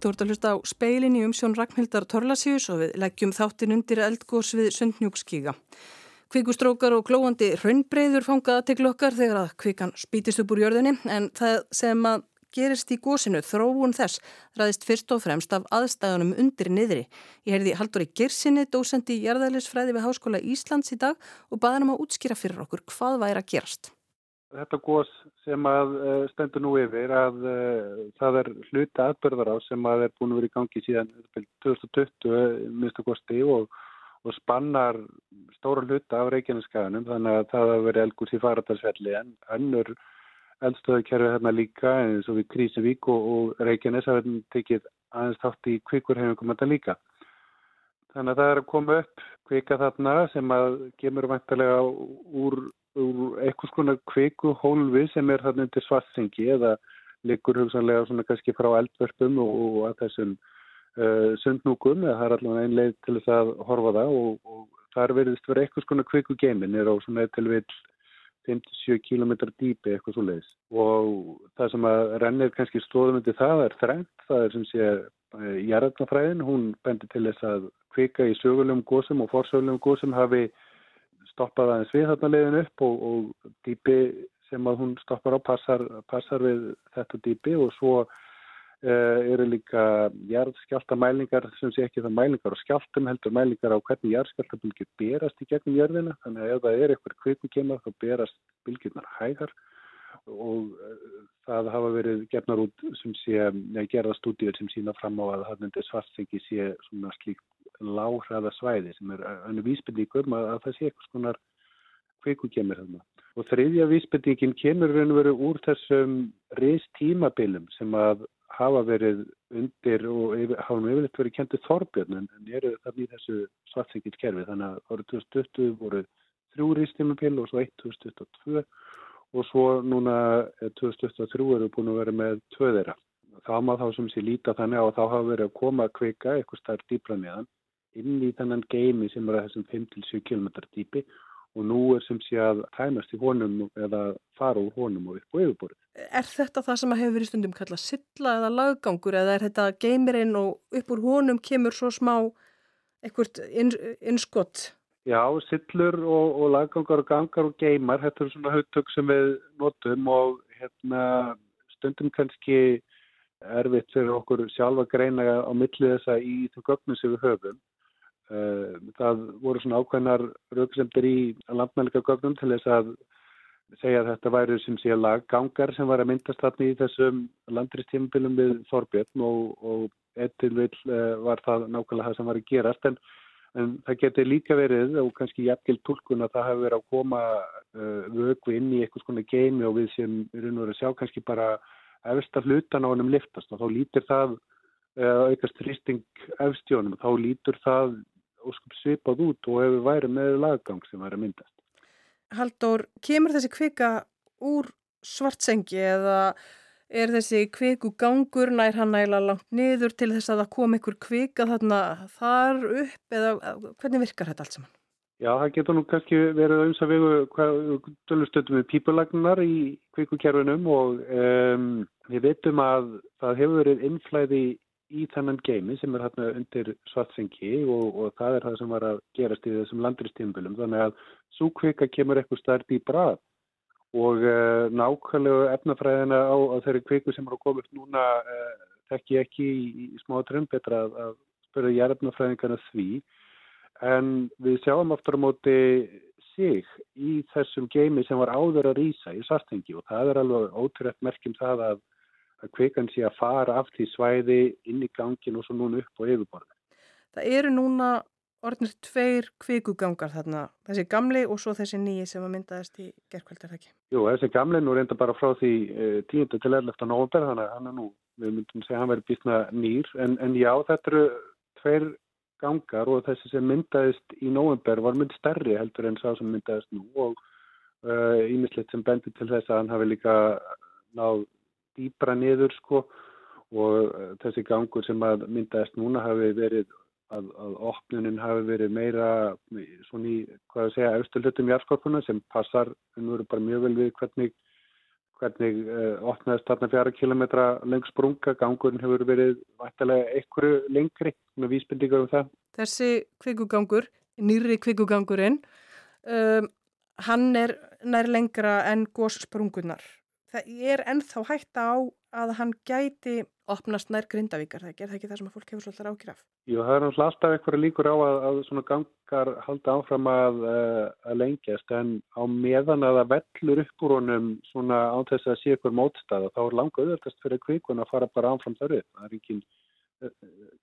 Þú ert að hlusta á speilin í umsjón Ragnhildar Torlasíus og við leggjum þáttin undir eldgós við Sundnjúkskíga. Kvikustrókar og glóandi raunbreyður fangaða til okkar þegar að kvikan spítist upp úr jörðinni en það sem að gerist í gósinu þróun þess ræðist fyrst og fremst af aðstæðunum undir niðri. Ég heyrði Haldur í Gersinni, dósend í jarðælisfræði við Háskóla Íslands í dag og baði hann um að útskýra fyrir okkur hvað væri að gerast. Þetta gós sem að uh, stendur nú yfir að uh, það er hluti aðbörðar á sem að er búin að vera í gangi síðan 2020 minnstu kosti og, og spannar stóra hluti af Reykjaneskaðunum þannig að það hafa verið elgús í faradarsvelli en önnur eldstöðukerfi hérna líka eins og við Krísuvík og, og Reykjanes hafa tekið aðeins þátt í kvikurhefingum þetta líka. Þannig að það er að koma upp kvika þarna sem að gemur vantarlega úr úr eitthvað svona kviku hólfi sem er þarna undir svartsengi eða liggur hugsanlega svona kannski frá eldverfum og, og þessum uh, sundnúkum eða það er allavega einn leið til þess að horfa það og, og þar verðist vera eitthvað svona kviku geimin er á svona til vil 57 km dýpi eitthvað svo leiðis og það sem að rennir kannski stóðum undir það er þrengt, það er sem sé uh, jarðnafræðin, hún bendir til þess að kvika í sögulegum gósum og forsögulegum gósum hafi stoppaði aðeins við þarna leiðin upp og, og dýpi sem að hún stoppar á passar, passar við þetta dýpi og svo uh, eru líka jarðskjáltamælingar sem sé ekki það mælingar og skjáltum heldur mælingar á hvernig jarðskjáltabylgjur berast í gegnum jörðina. Þannig að ef það er eitthvað kvikmikema þá berast bylgjurnar hægar og uh, það hafa verið gefnar út sem sé, neða gerða stúdíur sem sína fram á að það myndir svartsengi sé svona slíkt láhraða svæði sem er önnu vísbendingum að, að það sé eitthvað svona kveiku kemur þarna. Og þriðja vísbendingin kemur raun og veru úr þessum reist tímabilum sem að hafa verið undir og yfir, hafa nú yfirleitt verið kentið þorbjörn en eru þarna í þessu svartsengilt kerfi þannig að árið 2020 voru þrjú reist tímabil og svo 2022 og svo núna 2023 eru búin að vera með tvöðera. Það má þá sem sé líta þannig á að þá hafa verið að koma að kveika eitthvað starf dýpla meðan inn í þennan geimi sem er að þessum 5-7 km dýpi og nú er sem sé að tæmast í honum eða fara úr honum og upp og yfirborðið. Er þetta það sem hefur verið stundum kallað silla eða laggangur eða er þetta geimirinn og upp úr honum kemur svo smá ekkert innskott? Já, sillur og, og laggangar og gangar og geimar, þetta er svona hautök sem við notum og hérna, stundum kannski erfitt fyrir okkur sjálfa greina á millið þessa í þau gögnum sem við höfum það voru svona ákveðnar rauksemdir í landmælika gögnum til þess að segja að þetta væri sem sé laggangar sem var að myndast þarna í þessum landristímabilum við Þorbjörn og, og ettil vil uh, var það nákvæmlega það sem var að gerast. En, en það getur líka verið og kannski jafngild tólkun að það hefur verið að koma uh, vögu inn í eitthvað svona geimi og við sem erum verið að sjá kannski bara efsta hlutan á hennum liftast og þá lítur það uh, aukast þrýsting efstjónum og þá lítur það óskup svipað út og hefur værið með laggang sem væri myndast. Haldur, kemur þessi kvika úr svartsengi eða er þessi kviku gangur nær hann næla langt niður til þess að það kom einhver kvika þarna þar upp eða hvernig virkar þetta allt saman? Já, það getur nú kannski verið að við dölustöndum við pípulagnar í kvikukerfinum og um, við veitum að það hefur verið innflæði í þennan geimi sem er hérna undir svartsengi og, og það er það sem var að gerast í þessum landristímbilum. Þannig að súkvika kemur eitthvað starf í brað og uh, nákvæmlega efnafræðina á, á þeirri kviku sem eru upp núna uh, þekk ég ekki í, í smá trömm betra að, að spyrja jærfnafræðingarna því. En við sjáum aftur á móti sig í þessum geimi sem var áður að rýsa í svartsengi og það er alveg ótrúett merkjum það að að kvikan sé að fara af því svæði inn í gangin og svo núna upp á yfirborðu. Það eru núna orðinir tveir kvikugangar þarna, þessi gamli og svo þessi nýji sem að myndaðist í gerðkvöldar ekki. Jú, þessi gamli nú reynda bara frá því eh, 10. til 11. november, þannig að hann er nú, við myndum segja hann verið býtna nýr, en, en já, þetta eru tveir gangar og þessi sem myndaðist í november var mynd stærri heldur en sá sem myndaðist nú og ímislegt uh, sem bendir til þess að hann hafi líka náð dýbra niður sko og eh, þessi gangur sem að myndaðist núna hafi verið að, að opnunin hafi verið meira svona í, hvað að segja, austurlutum jarðskorpuna sem passar, nú eru bara mjög vel við hvernig hvernig uh, opnaðist þarna fjara kilometra leng sprunga, gangurinn hefur verið vættalega einhverju lengri með vísbendingar um það. Þessi kvikugangur, nýri kvikugangurinn, um, hann er nær lengra en góssprungunar. Það er ennþá hægt á að hann gæti opnast nær grindavíkar, það er ekki það sem að fólk hefur svolítið ákjöraf. Jú, það er náttúrulega alltaf eitthvað líkur á að, að svona gangar halda áfram að, eh, að lengjast en á meðan að það vellur upp úr honum svona á þess að sé eitthvað mótstaða þá er langa auðvitaðst fyrir kvikun að fara bara áfram þar upp. Það er ekki, eh,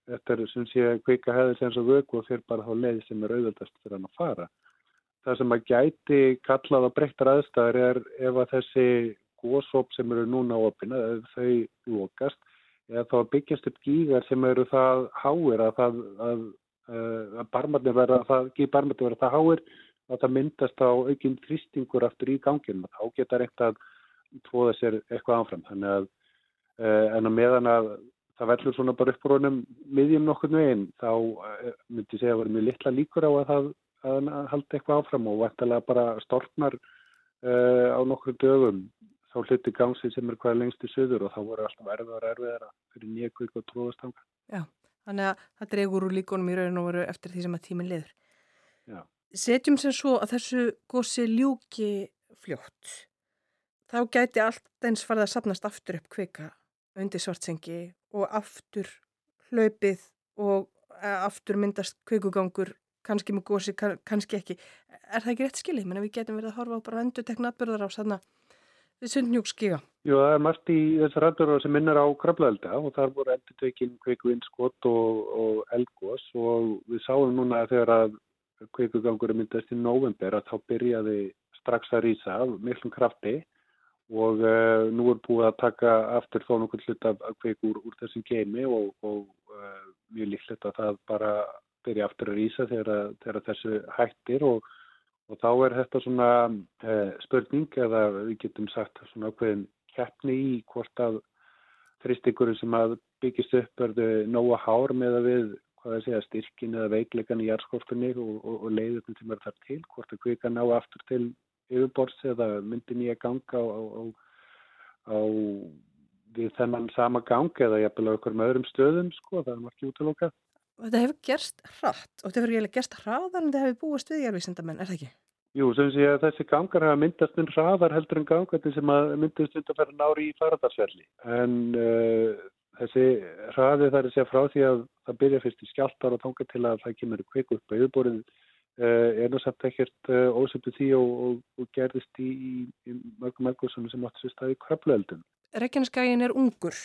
þetta er sem sé kvika hefðis eins og vöku og fyrir bara þá leið sem er auðvitaðst fyrir hann að fara. Það sem að gæti kallað á breyttar aðstæðar er ef að þessi gósóp sem eru núna opina, þau lokast eða þá byggjast upp gígar sem eru það háir að það að, að barmarnir verða það, verða það háir að það myndast á aukinn þrýstingur aftur í ganginu. Þá geta reynt að tvoða sér eitthvað áfram. Þannig að að meðan að það velur svona bara upp úr honum miðjum nokkur meginn þá myndi ég segja að vera mjög litla líkur á að það að halda eitthvað áfram og verðalega bara stortnar uh, á nokkur dögum þá hluti gangsið sem er hvaða lengst í söður og þá voru alltaf erfiðar erfiðara fyrir nýja kvík og tróðastanga. Já, þannig að það dregur úr líkonum í raun og veru eftir því sem að tíminn liður. Já. Setjum sem svo að þessu gósi ljúki fljótt. Þá gæti allt eins farið að sapnast aftur upp kvika undir svartsengi og aftur hlaupið og eh, aftur myndast kvikugangur kannski með gósi, kannski ekki. Er það ekki rétt skilið? Menna við getum verið að horfa á bara endur tekna atbyrðar á sanna við sundnjúkskiga? Jú, það er margt í þessar atbyrðar sem minnar á krablaelda og þar voru endur tekinn kveiku innskott og, og elgós og við sáum núna þegar að kveikugangur myndast í november að þá byrjaði strax að rýsa miklum krafti og uh, nú er búið að taka aftur þó nokkur hlut af kveikur úr þessum geimi og, og uh, mjög líklegt að það bara byrja aftur að rýsa þegar, þegar þessu hættir og, og þá er þetta svona uh, spurning eða við getum sagt svona ákveðin keppni í hvort að þristingurinn sem að byggist upp verðu nóga hár með að við hvað það segja styrkin eða veikleikan í jærskortunni og, og, og leiðurnum sem er þar til hvort að kvika ná aftur til yfirborðs eða myndi nýja ganga á, á, á við þennan sama gang eða jafnvel á okkur með öðrum stöðum sko, það er margir útlokað. Þetta hefur gerst hratt og þetta hefur eiginlega gerst hraðar en þetta hefur búist við jærvísindamenn, er það ekki? Jú, sem sé að þessi gangar hafa myndast um hraðar heldur en gangar sem að myndast undan fyrir nári í faradarsverli en uh, þessi hraði þar er sér frá því að það byrja fyrst í skjáltar og tónga til að það kemur kveik upp á yfirborðin uh, er nú samt ekkert uh, ósöptu því og, og, og gerðist í, í, í mörgum elgursunum sem átti sér staði krablueldum. Reykjaneskægin er ungur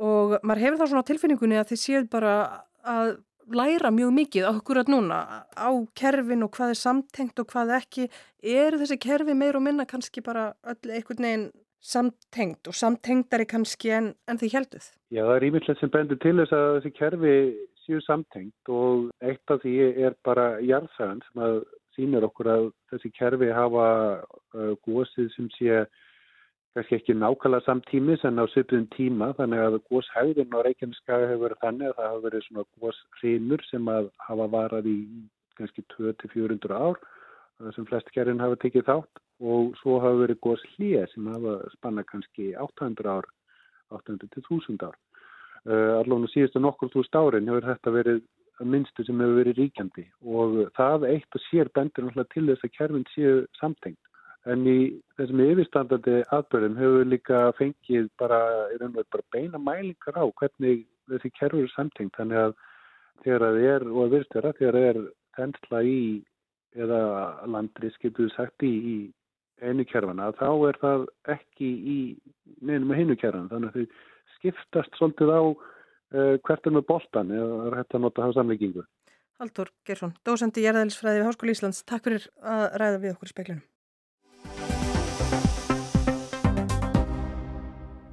og maður hefur þá svona tilfinningunni að þið séu bara að læra mjög mikið okkur að núna á kerfin og hvað er samtengt og hvað ekki. Er þessi kerfi meir og minna kannski bara öll einhvern veginn samtengt og samtengtari kannski en, en því helduð? Já, það er ímyndilegt sem bendur til þess að þessi kerfi séu samtengt og eitt af því er bara jarðsagan sem að sínir okkur að þessi kerfi hafa uh, gósið sem sé kannski ekki nákvæmlega samtímis en á söpjum tíma þannig að góshæðin á Reykjaneskaga hefur verið þannig að það hafa verið svona góshrinur sem að hafa varað í kannski 200-400 ár sem flest kerfin hafa tekið þátt og svo hafa verið góðs hlýja sem hafa spanna kannski 800 ár, 800 til 1000 ár. Uh, Allavega síðustu nokkur þúst árin hefur þetta verið minnstu sem hefur verið ríkjandi og það eitt og sér bendur til þess að kerfin séu samtengt. En í þessum yfirstandandi atbyrðum hefur líka fengið bara, bara beina mælingar á hvernig þessi kerfur er samtengt. Þannig að þegar það er, og að virðst vera, þegar það er þensla í eða landris getur sagt í, í einu kerfana þá er það ekki í neina með hinu kerfana þannig að þau skiptast svolítið á uh, hvert er með boltan eða hægt að nota það samleikingu. Haldur Gersson, dósandi í Jærðælisfræði við Háskóli Íslands, takk fyrir að ræða við okkur í speiklunum.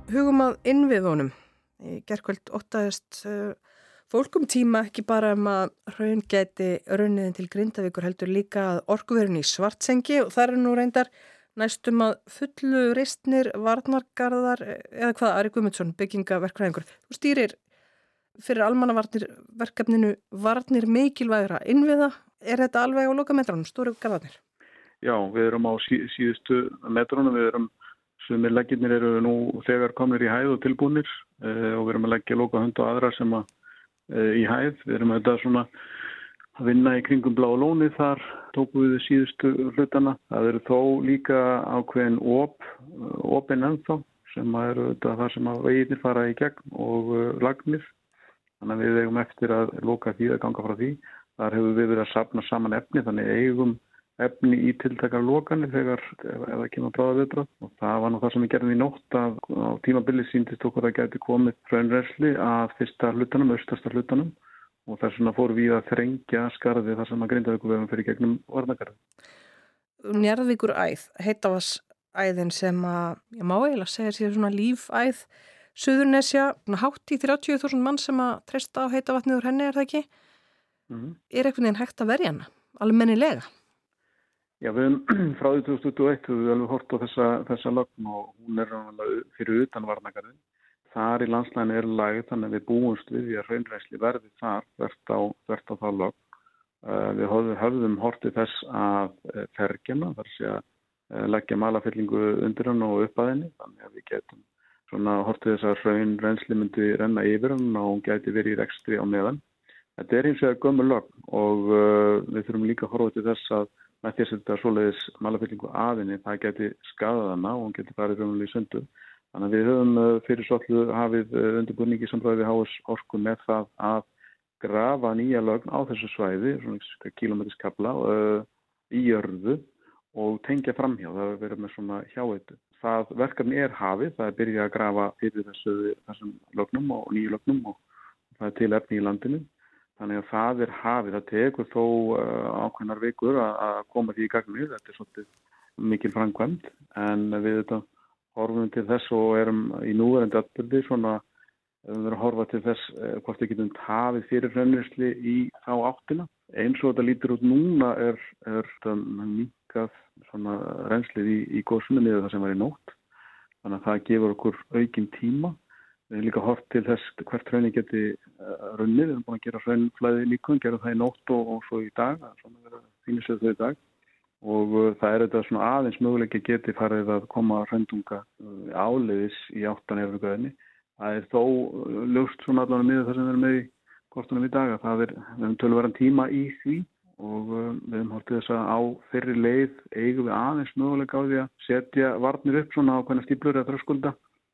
Hugum að innviðunum. Í gerðkvöld óttaðist uh, fólkum tíma ekki bara um að raun geti raunniðin til Grindavíkur heldur líka að orkuverðin í svartsengi og það er nú reyndar næstum að fullu reistnir varnargarðar eða hvað Ari Gumundsson byggingaverkræðingur. Þú stýrir fyrir almannavarnir verkefninu varnir mikilvægra innviða. Er þetta alveg á loka metranum, stóru garðarnir? Já, við erum á sí, síðustu metranum, við erum Sumir legginir eru nú þegar komir í hæð og tilbúinir uh, og við erum að leggja loka hund og aðra sem að uh, í hæð. Við erum auðvitað svona að vinna í kringum blá lóni þar tóku við síðustu hlutana. Það eru þó líka ákveðin op, opin ennþá sem eru auðvitað það sem að veginir fara í gegn og uh, lagnir. Þannig að við eigum eftir að loka því að ganga frá því. Þar hefur við verið að sapna saman efni þannig eigum efni í tiltakar lokanir þegar það kemur að bráða viðbröð og það var nú það sem við gerðum í nótt að á tímabili síndist okkur að geti komið frönnresli að fyrsta hlutanum, austasta hlutanum og þess vegna fór við að þrengja skarði þar sem að grindavíku vefum fyrir gegnum varnakarði. Njarðvíkur æð, heitavas æðin sem að, ég má eiginlega segja sér svona lífæð, Suðurnesja, hátt í 30.000 mann sem að treysta á heitavatniður henni er það ekki? Mm -hmm. Er eitthvað nefn hægt að verja hana, alveg mennilega? Já, við hefum frá því 2021 við alveg hort á þessa, þessa lögn og hún er fyrir utan varnagarðin. Þar í landslæðinu er lagið þannig að við búumst við því að raunræsli verði þar verðt á, á það lögn. Uh, við höfðum, höfðum hortið þess að uh, fergjana, þar sé að uh, leggja malafyllingu undir hann og upp að henni. Þannig að við getum svona hortið þess að raunræsli myndi renna yfir hann og hún geti verið í rekstri á meðan. Þetta er eins og það gömur lögn og við þurfum líka að horfa til þess að með því að setja svoleiðis malafyllingu aðinni, það geti skadað hana og hún geti farið raunlega í sundu. Þannig að við höfum uh, fyrir svolítið hafið uh, undirbúningi samræði við háas orku með það að grafa nýja lögn á þessu svæði, svona kilómetriskabla uh, í jörðu og tengja framhjá, það verður með svona hjáeitu. Það verkefni er hafið, það er byrjað að grafa fyrir þessu, þessum lögnum og nýju lögnum og það er til efni í landinu Þannig að það er hafið. Það tekur þó uh, ákveðnar vikur að koma því í gagnið. Þetta er svolítið mikil framkvæmt en við þetta horfum til þess og erum í núverðandi atbyrði svona við erum að horfa til þess uh, hvort við getum tafið fyrir hrennusli í þá áttina. Eins og þetta lítur út núna er, er mikað reynslið í, í góðsunni niður það sem var í nótt. Þannig að það gefur okkur aukinn tíma Við hefum líka hort til þess hvert hraunni geti uh, runnið. Við hefum búin að gera hraunflæði líkun, gera það í nótt og, og svo í dag, svona verður þýnisöðu þau í dag. Og uh, það er þetta svona aðeins möguleiki geti farið að koma hraundunga uh, áleiðis í áttan eða göðinni. Það er þó lögst svona allavega miður það sem við erum með í kostunum í dag að það er, við hefum tölvaran tíma í því og við hefum hortið þess að á fyrri leið eigum við aðeins möguleika á því að setja varnir upp svona á hvernig stíplur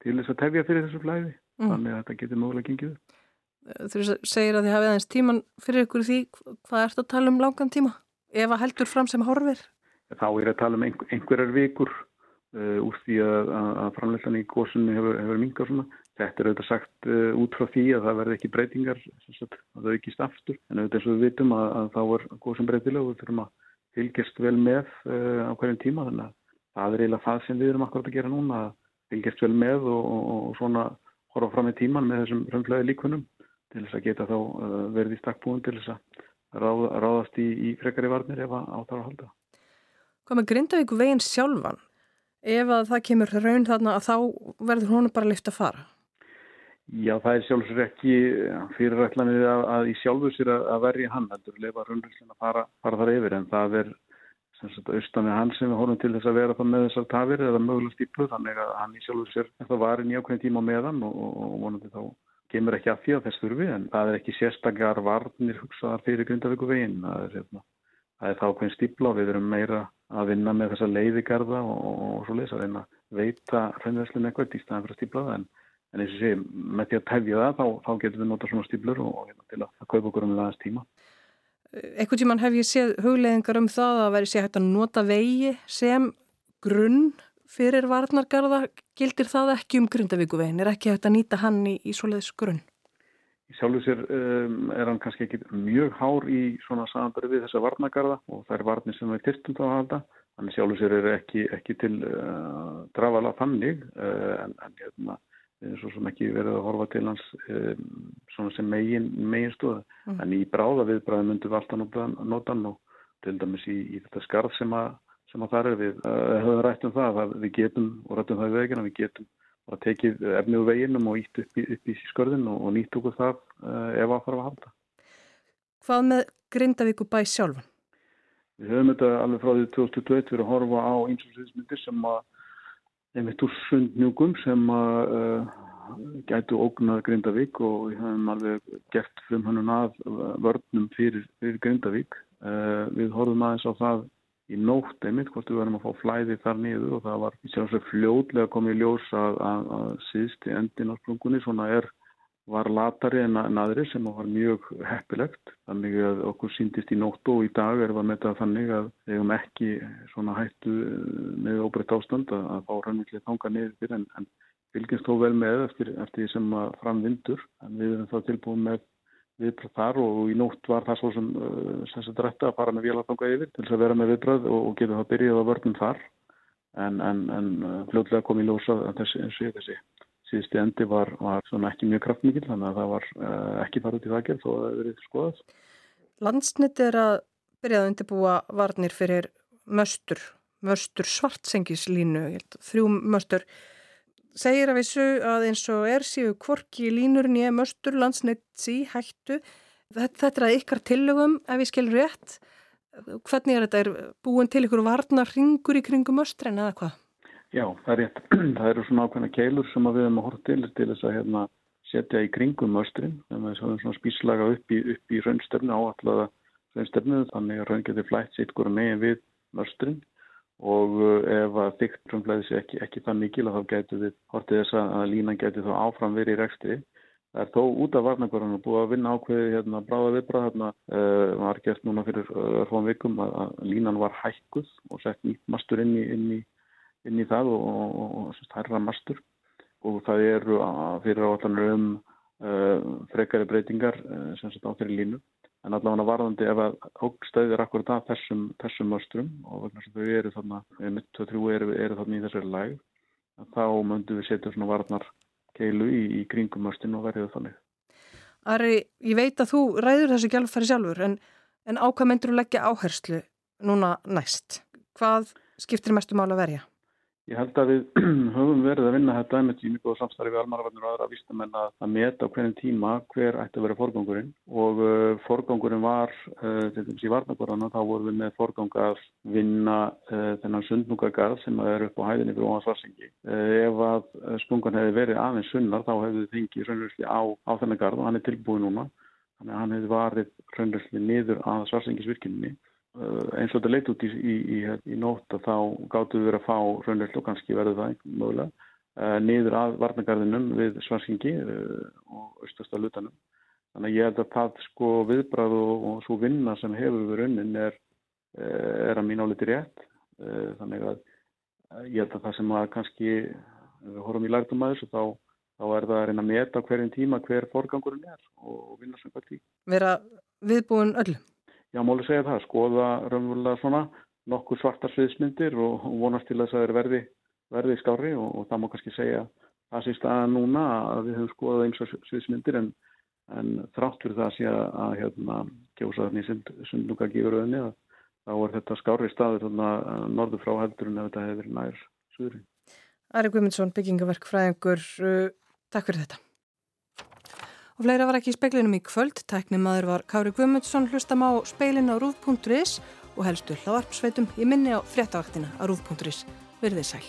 til þess að tefja fyrir þessu flæði mm. þannig að þetta getur mögulega gengið Þú segir að þið hafið aðeins tíman fyrir ykkur því hvað ert að tala um langan tíma? Ef að heldur fram sem horfir. Þá er að tala um einhver, einhverjar vikur uh, úr því að, að framleyslan í góðsunni hefur, hefur mingar svona. Þetta er auðvitað sagt uh, út frá því að það verði ekki breytingar að það aukist aftur. En auðvitað eins og við vitum að, að þá er góðsum breytilega og við þurfum að fylgjast vel með uh, á hverjum tíma. Þannig að það er eiginlega það sem við erum akkurat að gera núna að fylgjast vel með og, og, og svona horfa fram í tíman með þessum fröndlega líkunum til þess að geta þá uh, verið í stakkbúin til þess að ráð, ráðast í, í frekari varnir ef að átára að halda. Hvað með Grindavík veginn sjálfan? Ef að það kemur raun þarna að þá verður hún bara lift að fara? Já, það er sjálfsögur ekki fyrirætlanir að, að í sjálfur sér að, verja hann heldur, lefa raunriðslega að fara, fara þar yfir en það er austan við hann sem við horfum til þess að vera það með þessar tafir eða mögulega stíplu þannig að hann í sjálfur sér þetta var í njákvæðin tíma meðan og, og vonandi þá kemur ekki að því að þess þurfi en það er ekki sérstakar varnir hugsaðar fyrir Grindavíku veginn það er, hérna, það er þá hvernig stípla og við erum meira að vinna með þessa leiðigarða og, og svo leiðis að reyna að veita hreinverslun eitthvað í staðan fyrir að stípla það en, en eins og sé með því að tefja það þá, þá getum við nota svona stíplur og, og hérna, til að, að kaupa okkur um það aðeins tíma Ekkert tíman hef ég séð hugleðingar um það að veri sé hægt að nota vegi sem grunn fyrir varnargarða. Gildir það ekki um Grundavíkuvegin? Er ekki hægt að nýta hann í, í svoleiðis grunn? Í sjálfu sér um, er hann kannski ekki mjög hár í svona samanbæri við þessa varnargarða og það er varnir sem við tyrstum þá að halda. Þannig sjálfu sér er ekki, ekki til uh, drafala fannig uh, en, en hérna svo sem ekki verið að horfa til hans um, svona sem megin, megin stóða mm. en í bráða viðbræði myndum við alltaf nota, nota hann og til dæmis í, í þetta skarð sem að, sem að það er við uh, höfum rætt um það að við getum og rættum það í veginn við getum að tekið efnið úr veginnum og ítt upp í, upp í skörðin og, og nýtt okkur það uh, ef að fara að halda Hvað með Grindavíku bæ sjálfan? Við höfum þetta alveg frá því 2021 verið að horfa á eins og sliðismyndir sem að einmitt úr sundnjúkum sem að uh, gætu ógnað Grindavík og við hefum alveg gert frumhannun að vörnum fyrir, fyrir Grindavík. Uh, við horfum aðeins á það í nótt einmitt hvort við verðum að fá flæði þar niður og það var í sjálfsveit fljóðlega komið í ljós að, að, að síðst í endin á sprungunni svona er var latari en, aðri sem var mjög heppilegt. Þannig að okkur síndist í nótt og í dag er það með það þannig að við hefum ekki svona hættu með óbreytt ástand að, að fá rannvillig þanga niður en, en fylgjast þó vel með eftir, eftir því sem framvindur. En við erum þá tilbúin með viðbröð þar og í nótt var það svo sem, sem þetta rætti að fara með vélarþanga yfir til þess að vera með viðbröð og, og geta það byrjað á vörnum þar. En, en, en fljóðlega kom í lósa þessi eins og ég þessi síðusti endi var, var ekki mjög kraftmikið þannig að það var uh, ekki farið í það gerð og það hefur verið skoðað. Landsnitt er að byrja að undirbúa varnir fyrir möstur, möstur svartsengislínu, þrjú möstur. Segir að vissu að eins og er síðu kvorki í línurinn ég möstur landsnitt sí hættu. Þetta er að ykkar tillögum ef ég skilur rétt. Hvernig er þetta? Er búin til ykkur varnar ringur í kringum möstren eða hvað? Já, það er rétt. Það eru svona ákveðna keilur sem við hefum að horfa til til þess að hérna, setja í kringum möstrin. Við höfum svona spíslaga upp í, í raunstefnu, áallaða raunstefnu, þannig að raun getur flætt sitt hverju megin við möstrin og uh, ef að þygt raunflæði sé ekki, ekki það mikil að þá getur við hortið þess að línan getur þá áfram verið í rekstri. Það er þó út af varnakvarðan og búið að vinna ákveði hérna bráða viðbráð hérna uh, var gert núna fyrir uh, vikum að, að línan var hækkuð og sett nýtt mastur inn í, inn í inn í það og, og, og hærra mastur og það eru fyrir áallanur um uh, frekari breytingar uh, sem sett á fyrir línu en allavega varðandi ef að hókstæðir akkurat að þessum, þessum masturum og vegna sem þau eru þarna, mitt og þrjú eru, eru þarna í þessari læg þá möndum við setja svona varnar keilu í, í kringum mastin og verðið þannig. Ari, ég veit að þú ræður þessu gjálfæri sjálfur en, en á hvað myndur þú leggja áherslu núna næst? Hvað skiptir mestu mál að verja? Ég held að við höfum verið að vinna þetta með tími og samstarfi við almarvarnir og aðra vístamenn að, að meta á hvernig tíma hver ætti að vera forgangurinn og uh, forgangurinn var, uh, til dæmis í varnagorðana, þá vorum við með forgang að vinna uh, þennan sundnúkagarð sem er upp á hæðinni fyrir óhans varsengi. Uh, ef að uh, spungan hefði verið aðeins sunnar þá hefði þið þingið raunverusti á, á þennan garð og hann er tilbúið núna. Þannig að hann hefði varið raunverusti niður að svarsengisvirkninni Eh, eins og þetta leitt út í, í, í, nótt þá gáttu við að fá raunveld og kannski verður það mögulega uh, niður að varnagarðinum við Svarsingi uh, og austasta lutanum. Þannig að ég held að það sko viðbræð og, og svo vinna sem hefur verið unnin er, er að mín áliti rétt. Þannig að ég held að það sem að kannski við horfum í lærtum aðeins og þá, þá er það að reyna að meta hverjum tíma hver forgangurinn er og vinna sem hvað tí. Vera viðbúin öll? Já, máli segja það, skoða raunverulega svona nokkur svartar sviðsmyndir og vonast til þess að það er verði, verði skári og, og það má kannski segja það sést að núna að við höfum skoðað eins og sviðsmyndir en, en þrátt fyrir það að sé að hérna kjósa þannig í sundluga gífuröðinni að þá er þetta skári staður þarna norður frá heldurinn ef þetta hefur verið nær suðri. Ari Guimundsson, byggingaverk fræðingur, uh, takk fyrir þetta. Og fleira var ekki í speklinum í kvöld, tæknimaður var Kári Guðmundsson, hlustam á speilin á rúf.is og helstu hlaðarpsveitum í minni á fréttavaktina á rúf.is. Verðið sæl.